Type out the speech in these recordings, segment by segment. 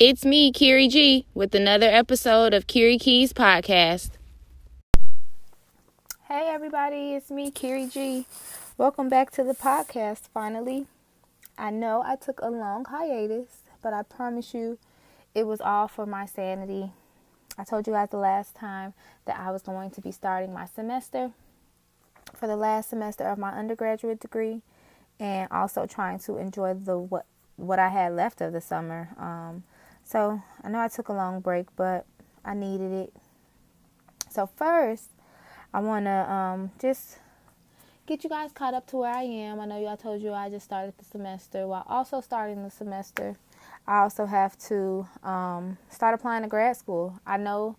It's me, Kiri G, with another episode of Kiri Keys Podcast. Hey, everybody, it's me, Kiri G. Welcome back to the podcast finally. I know I took a long hiatus, but I promise you it was all for my sanity. I told you guys the last time that I was going to be starting my semester for the last semester of my undergraduate degree and also trying to enjoy the what what I had left of the summer. Um, so I know I took a long break, but I needed it. So first, I want to um, just get you guys caught up to where I am. I know y'all told you I just started the semester. While also starting the semester, I also have to um, start applying to grad school. I know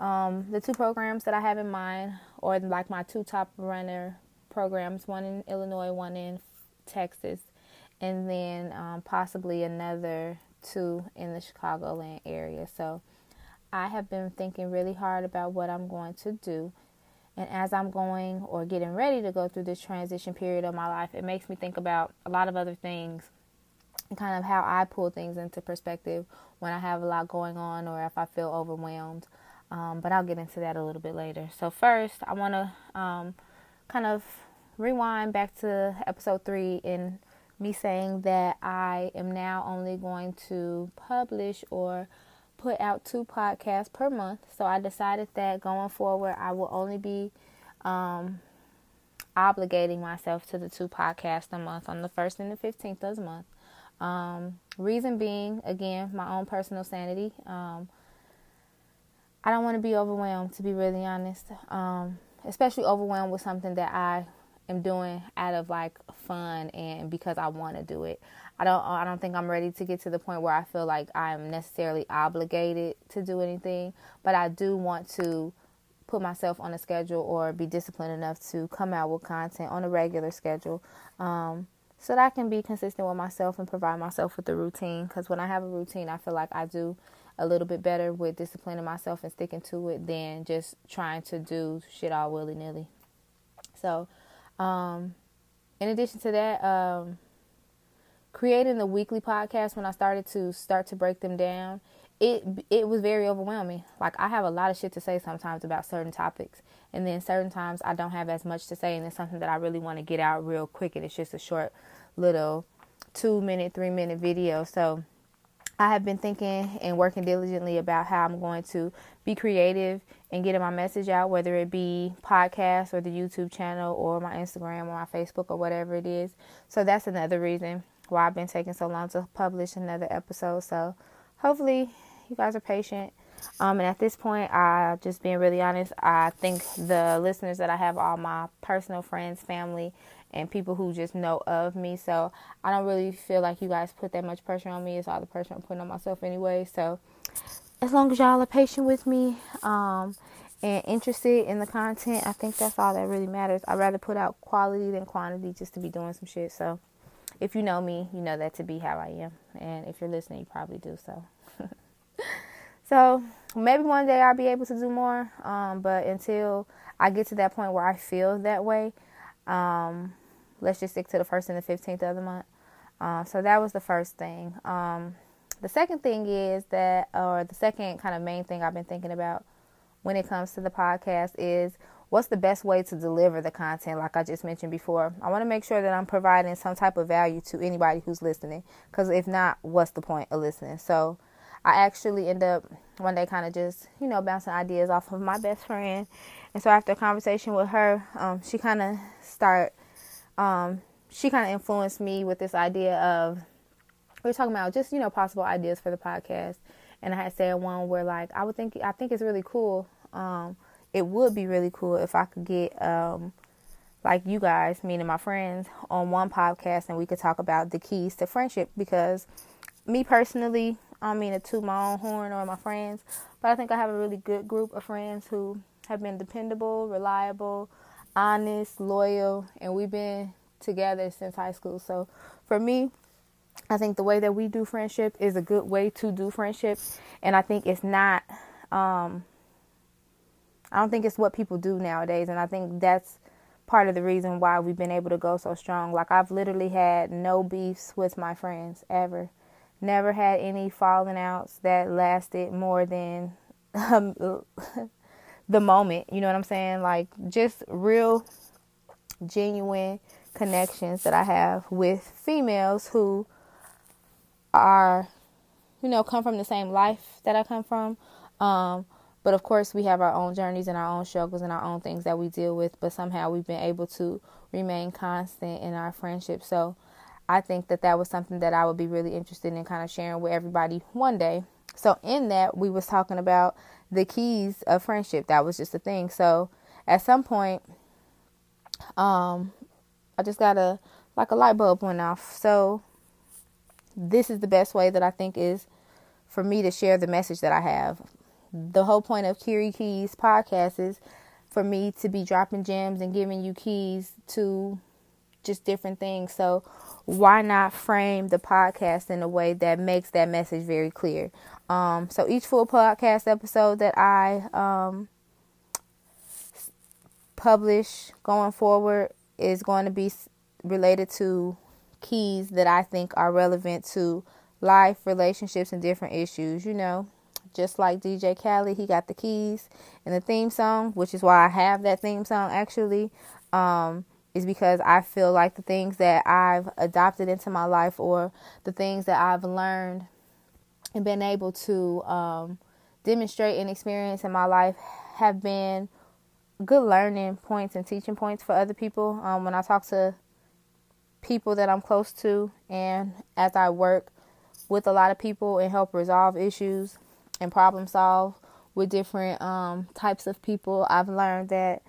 um, the two programs that I have in mind, or like my two top runner programs, one in Illinois, one in Texas, and then um, possibly another two in the Chicagoland area. So I have been thinking really hard about what I'm going to do. And as I'm going or getting ready to go through this transition period of my life, it makes me think about a lot of other things and kind of how I pull things into perspective when I have a lot going on or if I feel overwhelmed. Um, but I'll get into that a little bit later. So, first, I want to um, kind of rewind back to episode three and me saying that I am now only going to publish or put out two podcasts per month. So I decided that going forward, I will only be um, obligating myself to the two podcasts a month on the 1st and the 15th of the month. Um, reason being, again, my own personal sanity. Um, I don't want to be overwhelmed, to be really honest. Um, especially overwhelmed with something that I am doing out of like fun and because I want to do it. I don't I don't think I'm ready to get to the point where I feel like I'm necessarily obligated to do anything, but I do want to put myself on a schedule or be disciplined enough to come out with content on a regular schedule. Um, so that I can be consistent with myself and provide myself with a routine because when I have a routine, I feel like I do a little bit better with disciplining myself and sticking to it than just trying to do shit all willy nilly. So, um, in addition to that, um, creating the weekly podcast when I started to start to break them down, it it was very overwhelming. Like I have a lot of shit to say sometimes about certain topics, and then certain times I don't have as much to say, and it's something that I really want to get out real quick, and it's just a short little two minute, three minute video. So I have been thinking and working diligently about how I'm going to be creative and getting my message out, whether it be podcast or the YouTube channel or my Instagram or my Facebook or whatever it is. So that's another reason why I've been taking so long to publish another episode. So hopefully you guys are patient. Um, and at this point, I just being really honest, I think the listeners that I have are all my personal friends, family, and people who just know of me. So I don't really feel like you guys put that much pressure on me. It's all the pressure I'm putting on myself anyway. So as long as y'all are patient with me um, and interested in the content, I think that's all that really matters. I'd rather put out quality than quantity just to be doing some shit. So if you know me, you know that to be how I am. And if you're listening, you probably do so. so maybe one day I'll be able to do more. Um, but until I get to that point where I feel that way, um, let's just stick to the first and the 15th of the month. Uh, so that was the first thing. Um, the second thing is that, or the second kind of main thing I've been thinking about when it comes to the podcast is what's the best way to deliver the content like i just mentioned before i want to make sure that i'm providing some type of value to anybody who's listening because if not what's the point of listening so i actually end up one day kind of just you know bouncing ideas off of my best friend and so after a conversation with her um, she kind of start um, she kind of influenced me with this idea of we were talking about just you know possible ideas for the podcast. And i had said one where like i would think i think it's really cool um, it would be really cool if i could get um, like you guys meaning my friends on one podcast and we could talk about the keys to friendship. Because me personally i mean to my own horn or my friends but i think i have a really good group of friends who have been dependable reliable honest loyal and we've been together since high school so for me I think the way that we do friendship is a good way to do friendship, and I think it's not. Um, I don't think it's what people do nowadays, and I think that's part of the reason why we've been able to go so strong. Like I've literally had no beefs with my friends ever, never had any falling outs that lasted more than um, the moment. You know what I'm saying? Like just real, genuine connections that I have with females who are, you know, come from the same life that I come from. Um, but of course, we have our own journeys and our own struggles and our own things that we deal with. But somehow we've been able to remain constant in our friendship. So I think that that was something that I would be really interested in kind of sharing with everybody one day. So in that, we was talking about the keys of friendship. That was just a thing. So at some point, um, I just got a like a light bulb went off. So this is the best way that I think is for me to share the message that I have. The whole point of Kiri Keys podcast is for me to be dropping gems and giving you keys to just different things. So why not frame the podcast in a way that makes that message very clear? Um, so each full podcast episode that I um, publish going forward is going to be related to keys that I think are relevant to life, relationships, and different issues. You know, just like DJ Khaled, he got the keys and the theme song, which is why I have that theme song actually. Um, is because I feel like the things that I've adopted into my life or the things that I've learned and been able to um, demonstrate and experience in my life have been good learning points and teaching points for other people. Um, when I talk to people that I'm close to and as I work with a lot of people and help resolve issues and problem solve with different um, types of people, I've learned that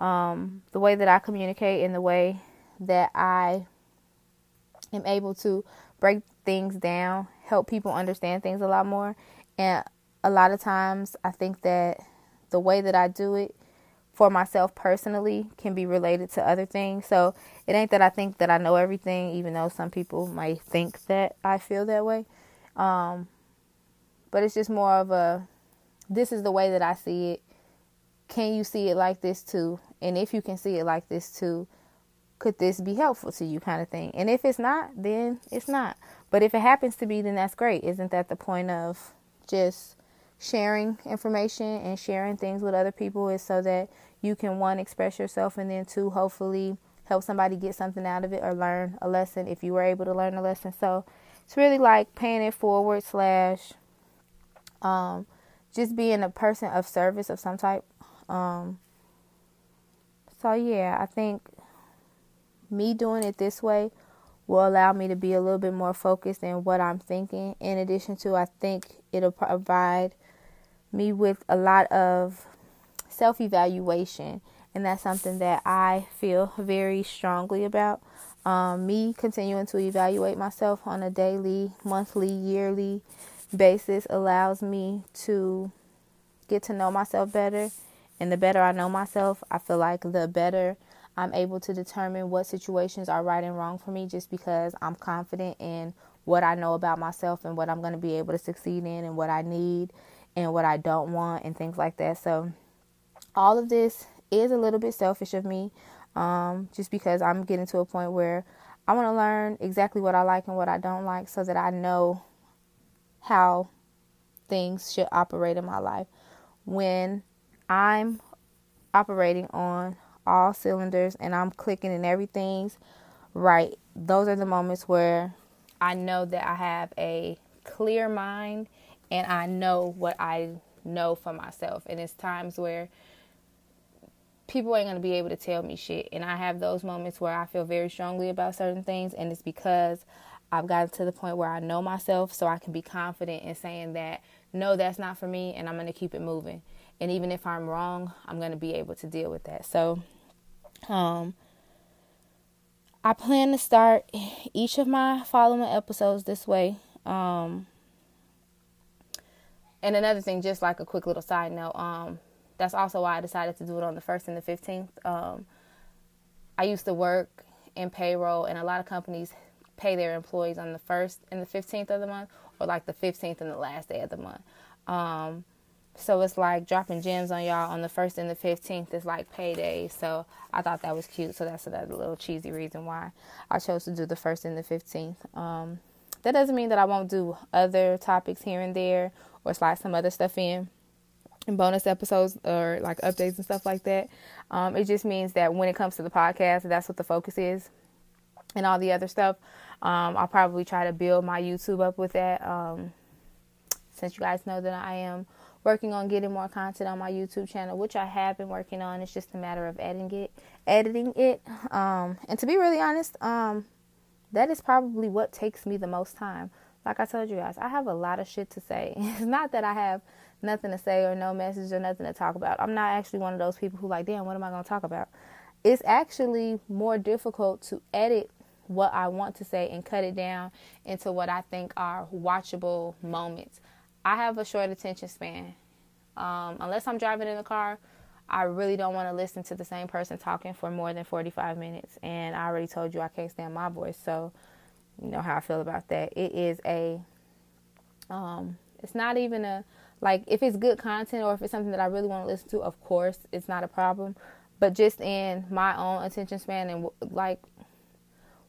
um, the way that I communicate and the way that I am able to break things down, help people understand things a lot more. And a lot of times, I think that the way that I do it for myself personally can be related to other things. So it ain't that I think that I know everything, even though some people might think that I feel that way. Um, but it's just more of a this is the way that I see it. Can you see it like this too? And if you can see it like this too, could this be helpful to you kind of thing? And if it's not, then it's not. But if it happens to be, then that's great. Isn't that the point of just sharing information and sharing things with other people is so that you can one express yourself and then two hopefully help somebody get something out of it or learn a lesson if you were able to learn a lesson. So it's really like paying it forward slash um, just being a person of service of some type. Um, so yeah, I think me doing it this way will allow me to be a little bit more focused in what I'm thinking. In addition to, I think it'll provide me with a lot of self evaluation, and that's something that I feel very strongly about. Um, me continuing to evaluate myself on a daily, monthly, yearly basis allows me to get to know myself better and the better I know myself, I feel like the better I'm able to determine what situations are right and wrong for me just because I'm confident in what I know about myself and what I'm going to be able to succeed in and what I need and what I don't want and things like that. So, all of this is a little bit selfish of me um, just because I'm getting to a point where I want to learn exactly what I like and what I don't like so that I know how things should operate in my life. When I'm operating on all cylinders and I'm clicking and everything's right. Those are the moments where I know that I have a clear mind and I know what I know for myself. And it's times where people ain't going to be able to tell me shit. And I have those moments where I feel very strongly about certain things. And it's because I've gotten to the point where I know myself so I can be confident in saying that, no, that's not for me. And I'm going to keep it moving and even if I'm wrong, I'm going to be able to deal with that. So, um, I plan to start each of my following episodes this way. Um, and another thing, just like a quick little side note, um, that's also why I decided to do it on the first and the fifteenth. Um, I used to work in payroll, and a lot of companies pay their employees on the first and the fifteenth of the month, or like the fifteenth and the last day of the month. Um, so it's like dropping gems on y'all on the first and the fifteenth is like payday. So I thought that was cute. So that's another little cheesy reason why I chose to do the first and the fifteenth. Um, that doesn't mean that I won't do other topics here and there or slide some other stuff in and bonus episodes or like updates and stuff like that. Um, it just means that when it comes to the podcast, that's what the focus is, and all the other stuff. Um, I'll probably try to build my YouTube up with that. Um, since you guys know that I am working on getting more content on my YouTube channel, which I have been working on. It's just a matter of editing it, editing it. Um, and to be really honest, um, that is probably what takes me the most time. Like I told you guys, I have a lot of shit to say. It's not that I have nothing to say or no message or nothing to talk about. I'm not actually one of those people who like, damn, what am I going to talk about? It's actually more difficult to edit what I want to say and cut it down into what I think are watchable moments. I have a short attention span. Um, unless I'm driving in the car, I really don't want to listen to the same person talking for more than 45 minutes. And I already told you I can't stand my voice, so you know how I feel about that. It is a, um, it's not even a like if it's good content or if it's something that I really want to listen to. Of course, it's not a problem. But just in my own attention span and like,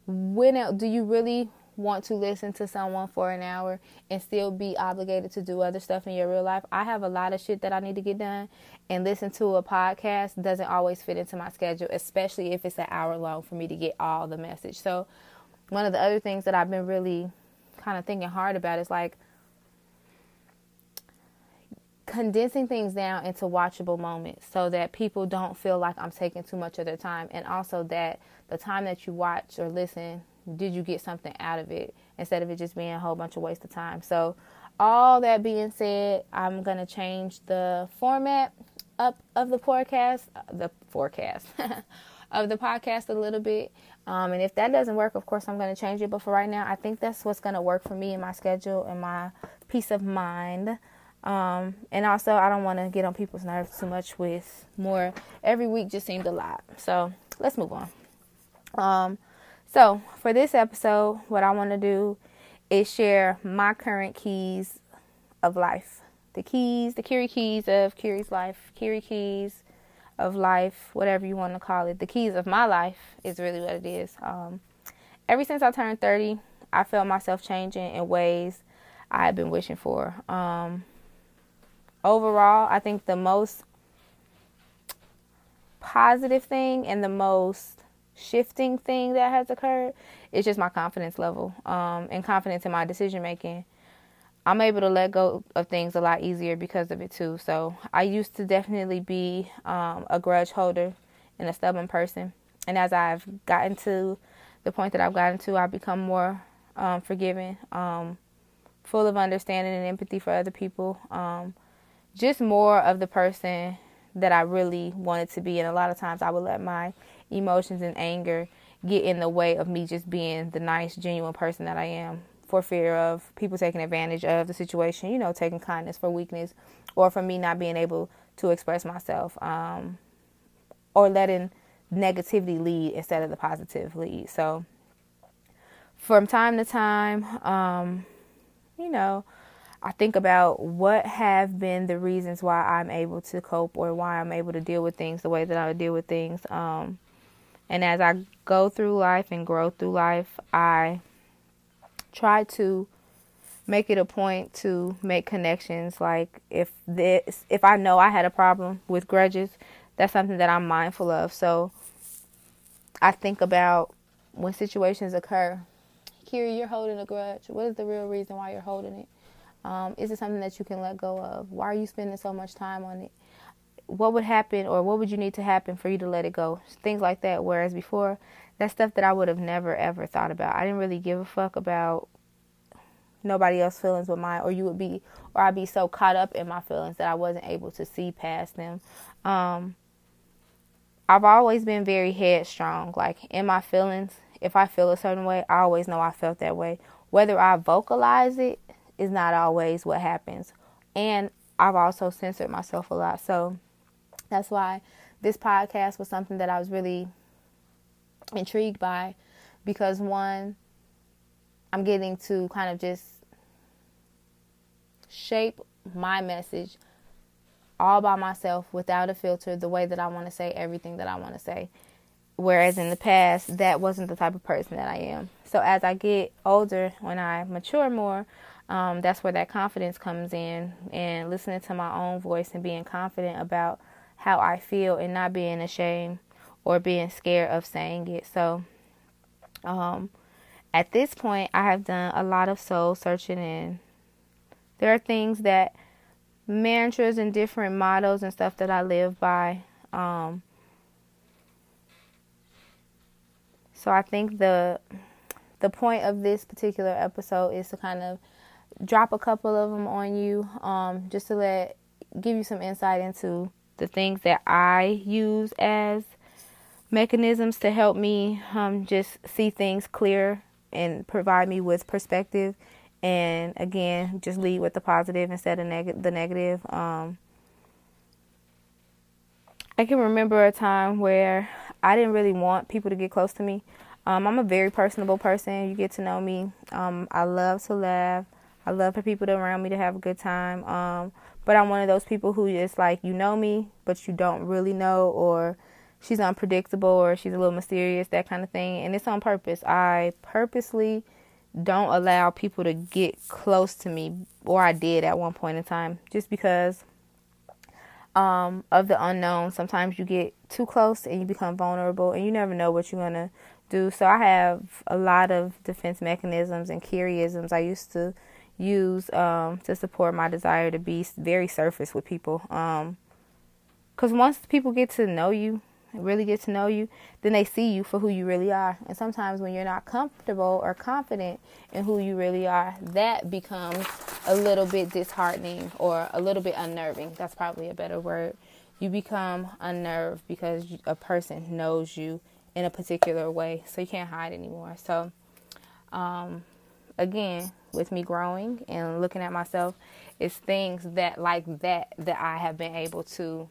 when do you really want to listen to someone for an hour and still be obligated to do other stuff in your real life. I have a lot of shit that I need to get done, and listen to a podcast doesn't always fit into my schedule, especially if it's an hour long for me to get all the message. So, one of the other things that I've been really kind of thinking hard about is like condensing things down into watchable moments so that people don't feel like I'm taking too much of their time and also that the time that you watch or listen did you get something out of it instead of it just being a whole bunch of waste of time. So, all that being said, I'm going to change the format up of the forecast, the forecast of the podcast a little bit. Um, and if that doesn't work, of course, I'm going to change it. But for right now, I think that's what's going to work for me and my schedule and my peace of mind. Um, and also, I don't want to get on people's nerves too much with more. Every week just seemed a lot. So let's move on. Um, so, for this episode, what I want to do is share my current keys of life. The keys, the Kiri keys of Kiri's life, Kiri keys of life, whatever you want to call it. The keys of my life is really what it is. Um, ever since I turned 30, I felt myself changing in ways I had been wishing for. Um, overall, I think the most positive thing and the most shifting thing that has occurred It's just my confidence level um, and confidence in my decision making. I'm able to let go of things a lot easier because of it too. So I used to definitely be um, a grudge holder and a stubborn person, and as I've gotten to the point that I've gotten to, I've become more um, forgiving, um, full of understanding and empathy for other people. Um, just more of the person that I really wanted to be, and a lot of times I would let my emotions and anger get in the way of me just being the nice, genuine person that I am for fear of people taking advantage of the situation, you know, taking kindness for weakness or for me not being able to express myself um, or letting negativity lead instead of the positive lead. So from time to time, um, you know, I think about what have been the reasons why I'm able to cope or why I'm able to deal with things the way that I deal with things. Um, and as I go through life and grow through life, I try to make it a point to make connections. Like if this, if I know I had a problem with grudges, that's something that I'm mindful of. So I think about when situations occur. Kiri, you're holding a grudge. What is the real reason why you're holding it? Um, is it something that you can let go of? Why are you spending so much time on it? what would happen or what would you need to happen for you to let it go? Things like that. Whereas before, that's stuff that I would have never ever thought about. I didn't really give a fuck about nobody else's feelings but mine, or you would be, or I'd be so caught up in my feelings that I wasn't able to see past them. Um, I've always been very headstrong. Like in my feelings, if I feel a certain way, I always know I felt that way. Whether I vocalize it is not always what happens. And I've also censored myself a lot. So, that's why this podcast was something that I was really intrigued by because one, I'm getting to kind of just shape my message all by myself without a filter the way that I want to say everything that I want to say Whereas in the past, that wasn't the type of person that I am. So as I get older, when I mature more, um, that's where that confidence comes in and listening to my own voice and being confident about how I feel and not being ashamed or being scared of saying it. So, um, at this point, I have done a lot of soul searching, and there are things that mantras and different mottos and stuff that I live by. Um, so I think the the point of this particular episode is to kind of drop a couple of them on you, um, just to let give you some insight into the things that I use as mechanisms to help me um, just see things clear and provide me with perspective. And again just lead with the positive instead of neg- the negative. Um, i can remember a time where i didn't really want people to get close to me. Um, i'm a very personable person. You get to know me. Um, i love to laugh i love for people around me to have a good time um, but i'm one of those people who is like you know me but you don't really know or she's unpredictable or she's a little mysterious, that kind of thing. And it's on purpose. I purposely don't allow people to get close to me, or I did at one point in time, just because um, of the unknown. Sometimes you get too close and you become vulnerable, and you never know what you're gonna do. So I have a lot of defense mechanisms and Kiriisms I used to use um, to support my desire to be very surface with people. Um, Cause once people get to know you, really get to know you, then they see you for who you really are. And sometimes when you're not comfortable or confident in who you really are, that becomes a little bit disheartening or a little bit unnerving. That's probably a better word. You become unnerved because a person knows you in a particular way, so you can't hide anymore. So, um, again, with me growing and looking at myself, it's things that like that that I have been able to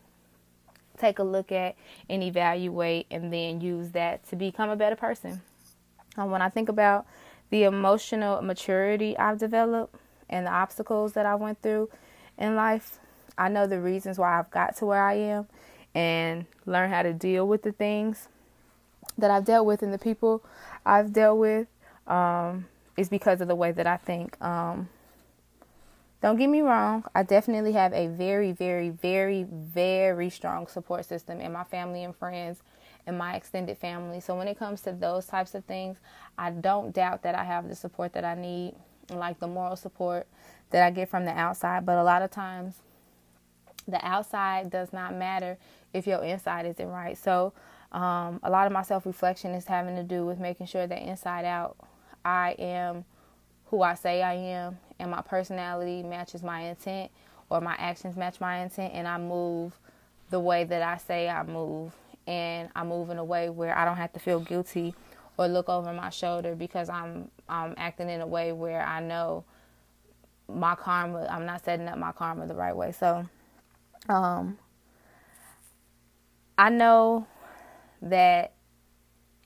take a look at and evaluate and then use that to become a better person. Um, when I think about the emotional maturity I've developed and the obstacles that I went through in life, I know the reasons why I've got to where I am and learn how to deal with the things that I've dealt with and the people I've dealt with um, is because of the way that I think. Um, don't get me wrong, I definitely have a very, very, very, very strong support system in my family and friends and my extended family. So when it comes to those types of things, I don't doubt that I have the support that I need, like the moral support that I get from the outside. But a lot of times, the outside does not matter if your inside isn't right. So um, a lot of my self reflection is having to do with making sure that inside out, I am who I say I am and my personality matches my intent or my actions match my intent and I move the way that I say I move and I move in a way where I don't have to feel guilty or look over my shoulder because I'm I'm acting in a way where I know my karma I'm not setting up my karma the right way. So um I know that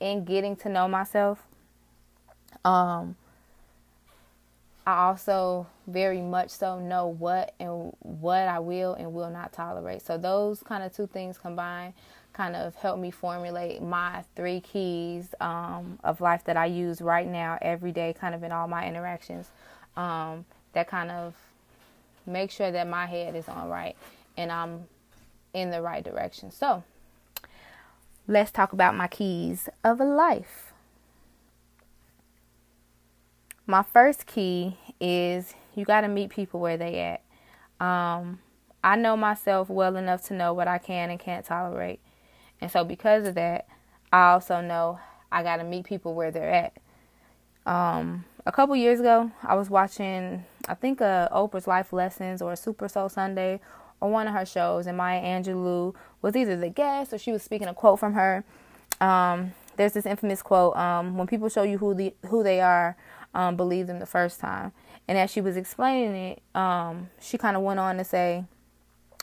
in getting to know myself um I also very much so know what and what I will and will not tolerate. So those kind of two things combined kind of help me formulate my three keys um, of life that I use right now every day, kind of in all my interactions. Um, that kind of make sure that my head is on right and I'm in the right direction. So let's talk about my keys of a life. My first key is you got to meet people where they at. Um, I know myself well enough to know what I can and can't tolerate. And so because of that, I also know I got to meet people where they're at. Um, a couple years ago, I was watching, I think, uh, Oprah's Life Lessons or Super Soul Sunday or one of her shows, and Maya Angelou was either the guest or she was speaking a quote from her. Um, there's this infamous quote: um, "When people show you who the who they are, um, believe them the first time. And as she was explaining it, um, she kind of went on to say,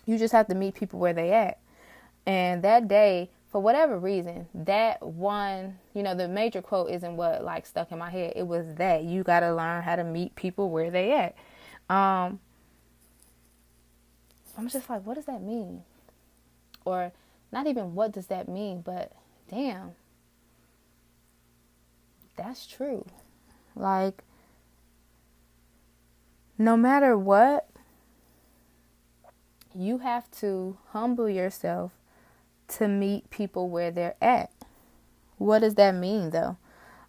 you just have to meet people where they at. And that day, for whatever reason, that one, you know, the major quote isn't what like stuck in my head. It was that you got to learn how to meet people where they at. Um, I'm just like, what does that mean? Or not even what does that mean, but damn, that's true. Like, no matter what, you have to humble yourself to meet people where they're at. What does that mean, though?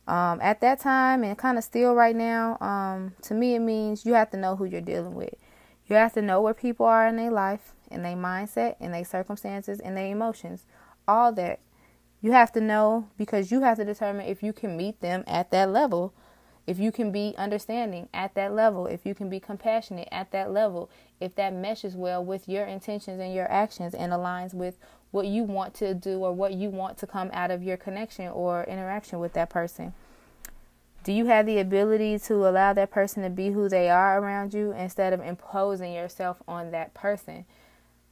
Um, at that time, and kind of still right now, um, to me, it means you have to know who you're dealing with. You have to know where people are in their life, in their mindset, in their circumstances, in their emotions. All that. You have to know because you have to determine if you can meet them at that level if you can be understanding at that level, if you can be compassionate at that level, if that meshes well with your intentions and your actions and aligns with what you want to do or what you want to come out of your connection or interaction with that person. Do you have the ability to allow that person to be who they are around you instead of imposing yourself on that person?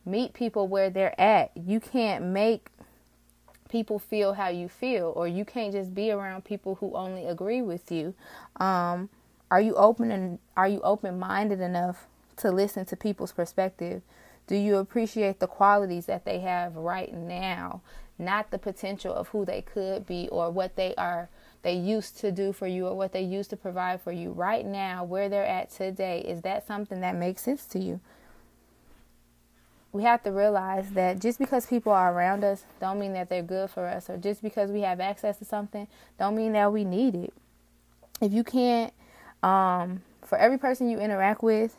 Meet people where they're at. You can't make people feel how you feel or you can't just be around people who only agree with you um, are you open and are you open minded enough to listen to people's perspective? Do you appreciate the qualities that they have right now? Not the potential of who they could be or what they are they used to do for you or what they used to provide for you. Right now where they're at today is that something that makes sense to you we have to realize that just because people are around us don't mean that they're good for us or just because we have access to something don't mean that we need it. If you can't um, for every person you interact with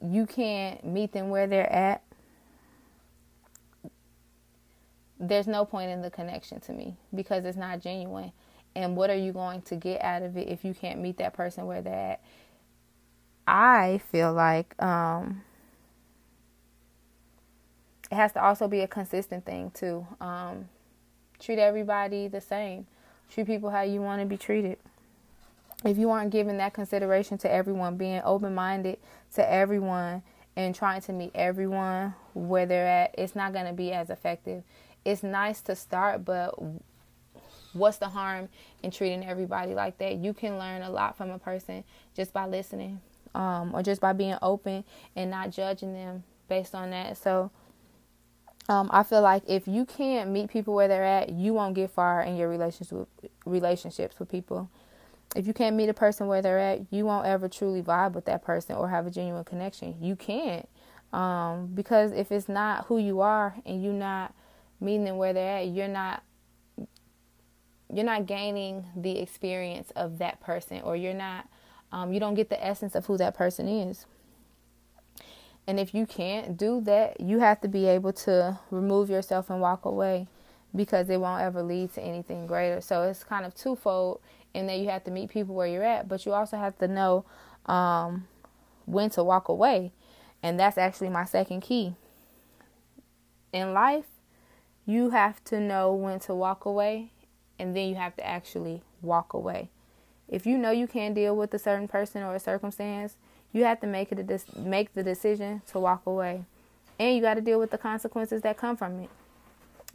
you can't meet them where they're at. There's no point in the connection to me because it's not genuine. And what are you going to get out of it if you can't meet that person where they're at? I feel like um, it has to also be a consistent thing too. Um, treat everybody the same. Treat people how you want to be treated. If you aren't giving that consideration to everyone, being open minded to everyone and trying to meet everyone where they're at, it's not going to be as effective. It's nice to start, but what's the harm in treating everybody like that? You can learn a lot from a person just by listening um, or just by being open and not judging them based on that. So, um, I feel like if you can't meet people where they're at, you won't get far in your relationships with, relationships with people. If you can't meet a person where they're at, you won't ever truly vibe with that person or have a genuine connection. You can't. Um, because if it's not who you are and you're not meeting them where they're at, you're not you're not gaining the experience of that person or you're not um, you don't get the essence of who that person is. And if you can't do that, you have to be able to remove yourself and walk away because it won't ever lead to anything greater. So it's kind of twofold in that you have to meet people where you're at, but you also have to know um, when to walk away. And that's actually my second key. In life, you have to know when to walk away, and then you have to actually walk away. If you know you can't deal with a certain person or a circumstance, you have to make it make the decision to walk away, and you got to deal with the consequences that come from it.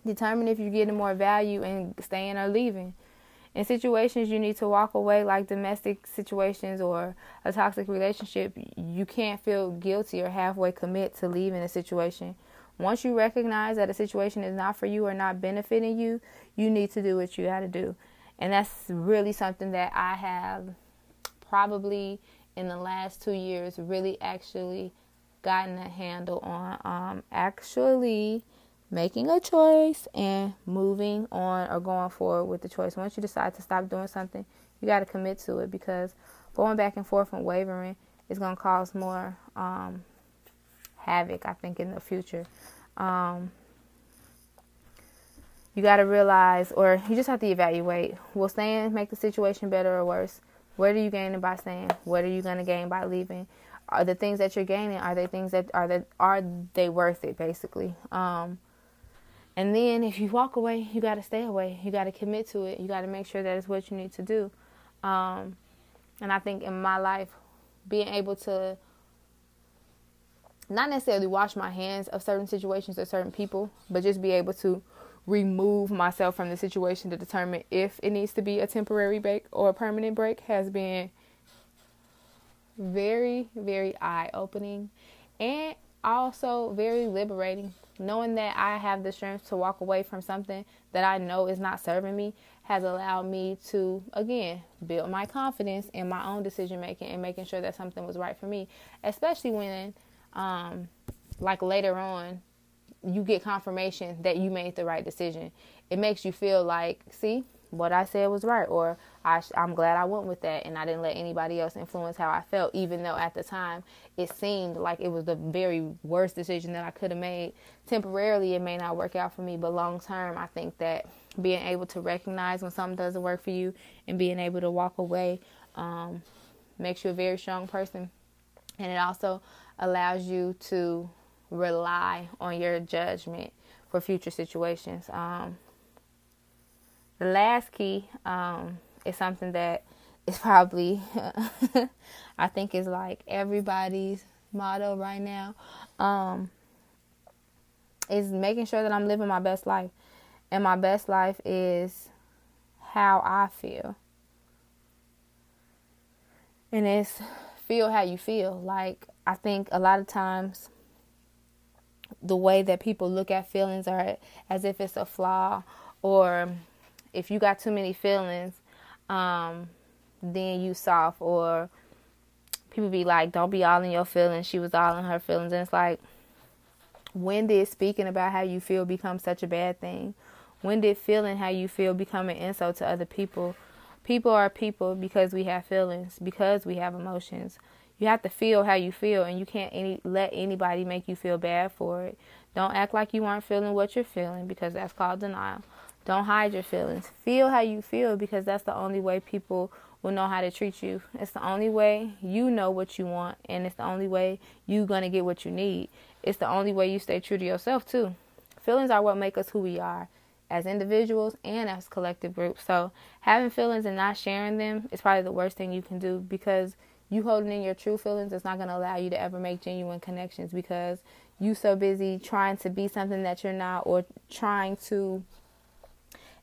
Determine if you're getting more value in staying or leaving. In situations you need to walk away, like domestic situations or a toxic relationship, you can't feel guilty or halfway commit to leaving a situation. Once you recognize that a situation is not for you or not benefiting you, you need to do what you got to do. And that's really something that I have probably in the last two years really actually gotten a handle on um, actually making a choice and moving on or going forward with the choice. Once you decide to stop doing something, you got to commit to it because going back and forth and wavering is going to cause more um, havoc, I think, in the future. Um, you got to realize, or you just have to evaluate will staying make the situation better or worse? What are you gaining by staying? What are you going to gain by leaving? Are the things that you're gaining are they things that are that are they worth it basically? Um, and then if you walk away, you got to stay away. You got to commit to it. You got to make sure that it's what you need to do. Um, and I think in my life, being able to not necessarily wash my hands of certain situations or certain people, but just be able to remove myself from the situation to determine if it needs to be a temporary break or a permanent break has been very, very eye opening and also very liberating. Knowing that I have the strength to walk away from something that I know is not serving me has allowed me to again build my confidence in my own decision making and making sure that something was right for me, especially when um like later on you get confirmation that you made the right decision. It makes you feel like, see, what I said was right, or I, am glad I went with that and I didn't let anybody else influence how I felt, even though at the time it seemed like it was the very worst decision that I could have made. Temporarily, it may not work out for me, but long term, I think that being able to recognize when something doesn't work for you and being able to walk away um, makes you a very strong person. And it also allows you to rely on your judgment for future situations. Um, the last key um, is something that is probably, I think, is like everybody's motto right now. Um, is making sure that I'm living my best life. And my best life is how I feel. And it's feel how you feel. Like, I think a lot of times the way that people look at feelings are as if it's a flaw or if you got too many feelings um, then you soft or people be like don't be all in your feelings. She was all in her feelings. And it's like when did speaking about how you feel become such a bad thing? When did feeling how you feel become an insult to other people? People are people because we have feelings because we have emotions you have to feel how you feel, and you can't any let anybody make you feel bad for it. Don't act like you aren't feeling what you're feeling because that's called denial. Don't hide your feelings. Feel how you feel because that's the only way people will know how to treat you. It's the only way you know what you want, and it's the only way you're going to get what you need. It's the only way you stay true to yourself, too. Feelings are what make us who we are as individuals and as collective groups. So, having feelings and not sharing them is probably the worst thing you can do because you holding in your true feelings is not going to allow you to ever make genuine connections because you so busy trying to be something that you're not or trying to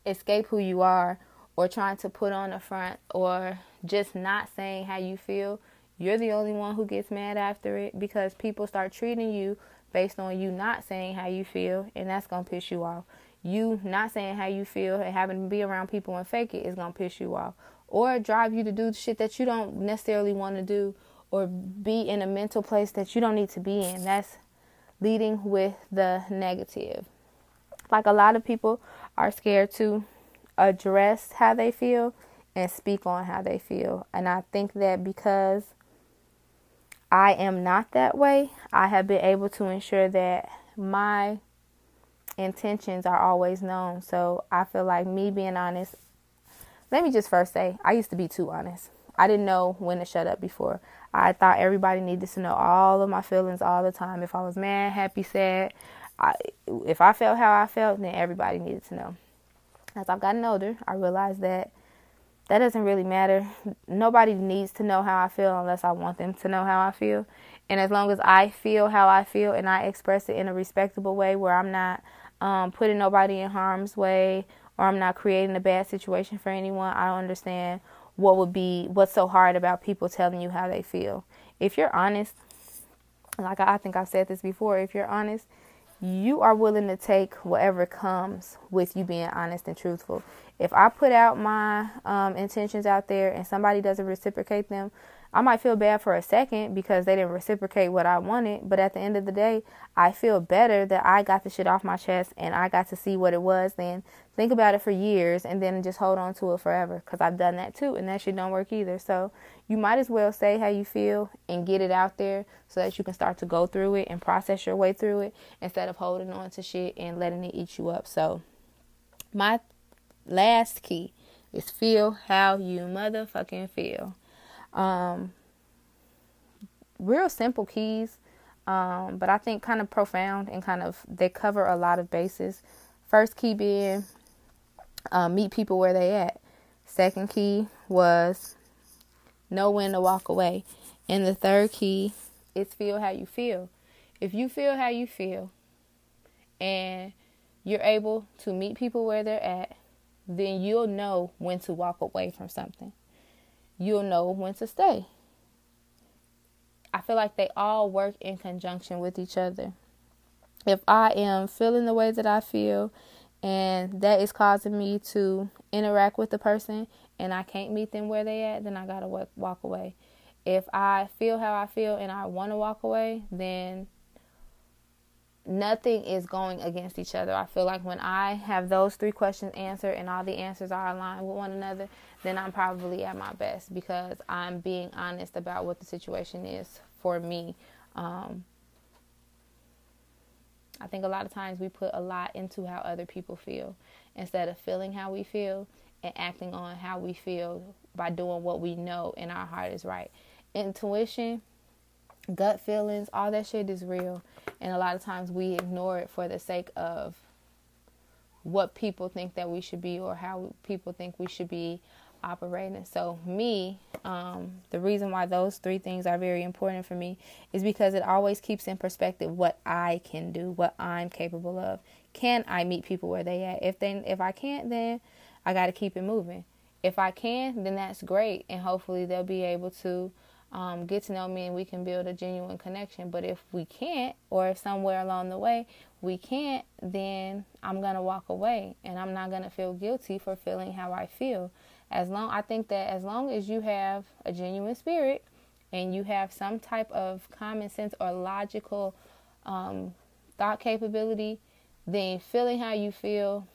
escape who you are or trying to put on a front or just not saying how you feel. You're the only one who gets mad after it because people start treating you based on you not saying how you feel and that's going to piss you off. You not saying how you feel and having to be around people and fake it is going to piss you off or drive you to do shit that you don't necessarily want to do or be in a mental place that you don't need to be in. That's leading with the negative. Like a lot of people are scared to address how they feel and speak on how they feel. And I think that because I am not that way, I have been able to ensure that my intentions are always known. So I feel like me being honest let me just first say, I used to be too honest. I didn't know when to shut up before. I thought everybody needed to know all of my feelings all the time. If I was mad, happy, sad, I, if I felt how I felt, then everybody needed to know. As I've gotten older, I realized that that doesn't really matter. Nobody needs to know how I feel unless I want them to know how I feel. And as long as I feel how I feel and I express it in a respectable way where I'm not um, putting nobody in harm's way or I'm not creating a bad situation for anyone, I don't understand what would be what's so hard about people telling you how they feel. If you're honest, like I think I've said this before, if you're honest, you are willing to take whatever comes with you being honest and truthful. If I put out my um, intentions out there and somebody doesn't reciprocate them, I might feel bad for a second because they didn't reciprocate what I wanted, but at the end of the day, I feel better that I got the shit off my chest and I got to see what it was than think about it for years and then just hold on to it forever because I've done that too and that shit don't work either. So you might as well say how you feel and get it out there so that you can start to go through it and process your way through it instead of holding on to shit and letting it eat you up. So my last key is feel how you motherfucking feel. Um, real simple keys, um, but I think kind of profound and kind of they cover a lot of bases. First key being uh, meet people where they at. Second key was know when to walk away, and the third key is feel how you feel. If you feel how you feel, and you're able to meet people where they're at, then you'll know when to walk away from something you'll know when to stay. I feel like they all work in conjunction with each other. if I am feeling the way that I feel and that is causing me to interact with the person and I can't meet them where they at, then I got to walk, walk away. If I feel how I feel and I want to walk away, then nothing is going against each other. I feel like when I have those three questions answered and all the answers are aligned with one another, then I'm probably at my best because I'm being honest about what the situation is for me. Um, I think a lot of times we put a lot into how other people feel instead of feeling how we feel and acting on how we feel by doing what we know in our heart is right. Intuition, gut feelings, all that shit is real. And a lot of times we ignore it for the sake of what people think that we should be or how people think we should be operating. So, me, um, the reason why those three things are very important for me is because it always keeps in perspective what I can do, what I'm capable of. Can I meet people where they at? If they, if I can't, then I got to keep it moving. If I can, then that's great, and hopefully they'll be able to um, get to know me and we can build a genuine connection. But if we can't, or if somewhere along the way we can't, then I'm gonna walk away, and I'm not gonna feel guilty for feeling how I feel as long I think that as long as you have a genuine spirit and you have some type of common sense or logical um, thought capability, then feeling how you feel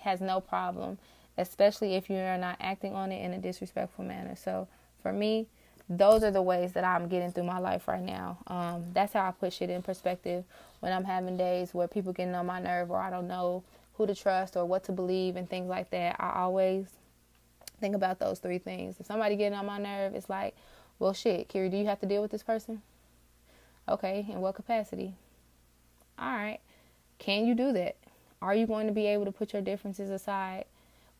has no problem, especially if you're not acting on it in a disrespectful manner. So for me, those are the ways that I'm getting through my life right now. Um, that's how I put shit in perspective when I'm having days where people getting on my nerve or I don't know who to trust or what to believe and things like that. I always Think about those three things. If somebody getting on my nerve, it's like, well, shit, Kiri, do you have to deal with this person? Okay, in what capacity? All right. Can you do that? Are you going to be able to put your differences aside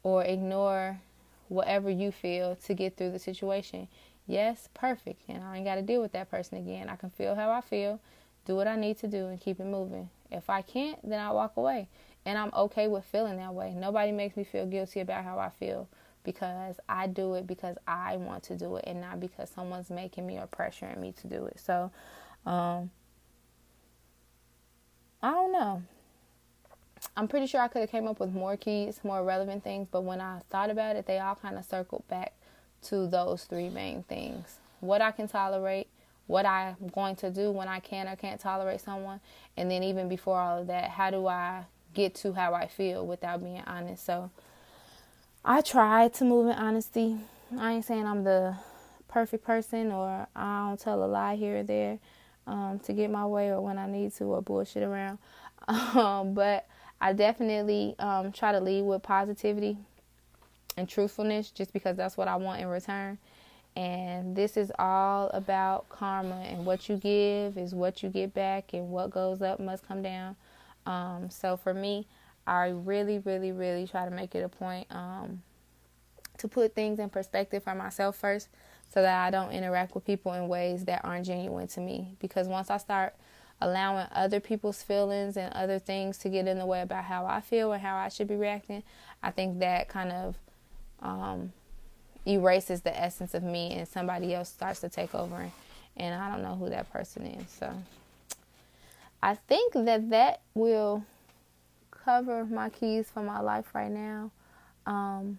or ignore whatever you feel to get through the situation? Yes, perfect. And I ain't got to deal with that person again. I can feel how I feel, do what I need to do, and keep it moving. If I can't, then I walk away. And I'm okay with feeling that way. Nobody makes me feel guilty about how I feel because I do it because I want to do it and not because someone's making me or pressuring me to do it. So, um, I don't know. I'm pretty sure I could have came up with more keys, more relevant things, but when I thought about it, they all kind of circled back to those three main things. What I can tolerate, what I'm going to do when I can or can't tolerate someone, and then even before all of that, how do I get to how I feel without being honest? So, I try to move in honesty. I ain't saying I'm the perfect person or I don't tell a lie here or there um, to get my way or when I need to or bullshit around. Um, but I definitely um, try to lead with positivity and truthfulness just because that's what I want in return. And this is all about karma and what you give is what you get back and what goes up must come down. Um, so for me, I really, really, really try to make it a point um, to put things in perspective for myself first so that I don't interact with people in ways that aren't genuine to me. Because once I start allowing other people's feelings and other things to get in the way about how I feel and how I should be reacting, I think that kind of um, erases the essence of me and somebody else starts to take over. And I don't know who that person is. So I think that that will cover my keys for my life right now. Um,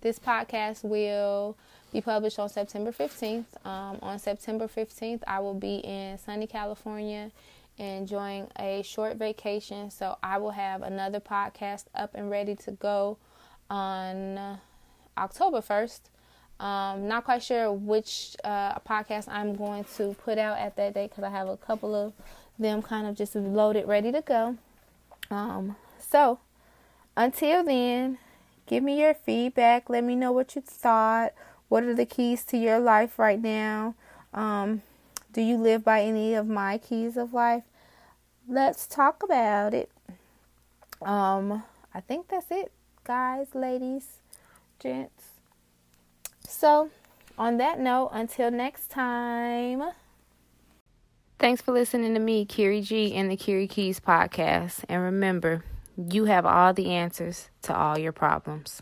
this podcast will be published on September 15th. Um, on September 15th, I will be in sunny California enjoying a short vacation. So I will have another podcast up and ready to go on October 1st. Um, not quite sure which uh, podcast I'm going to put out at that date because I have a couple of them kind of just loaded, ready to go. Um, so until then, give me your feedback. Let me know what you thought. What are the keys to your life right now? Um, do you live by any of my keys of life? Let's talk about it. Um, I think that's it, guys, ladies, gents. So, on that note, until next time. Thanks for listening to me, Kiri G, and the Kiri Keys podcast. And remember, you have all the answers to all your problems.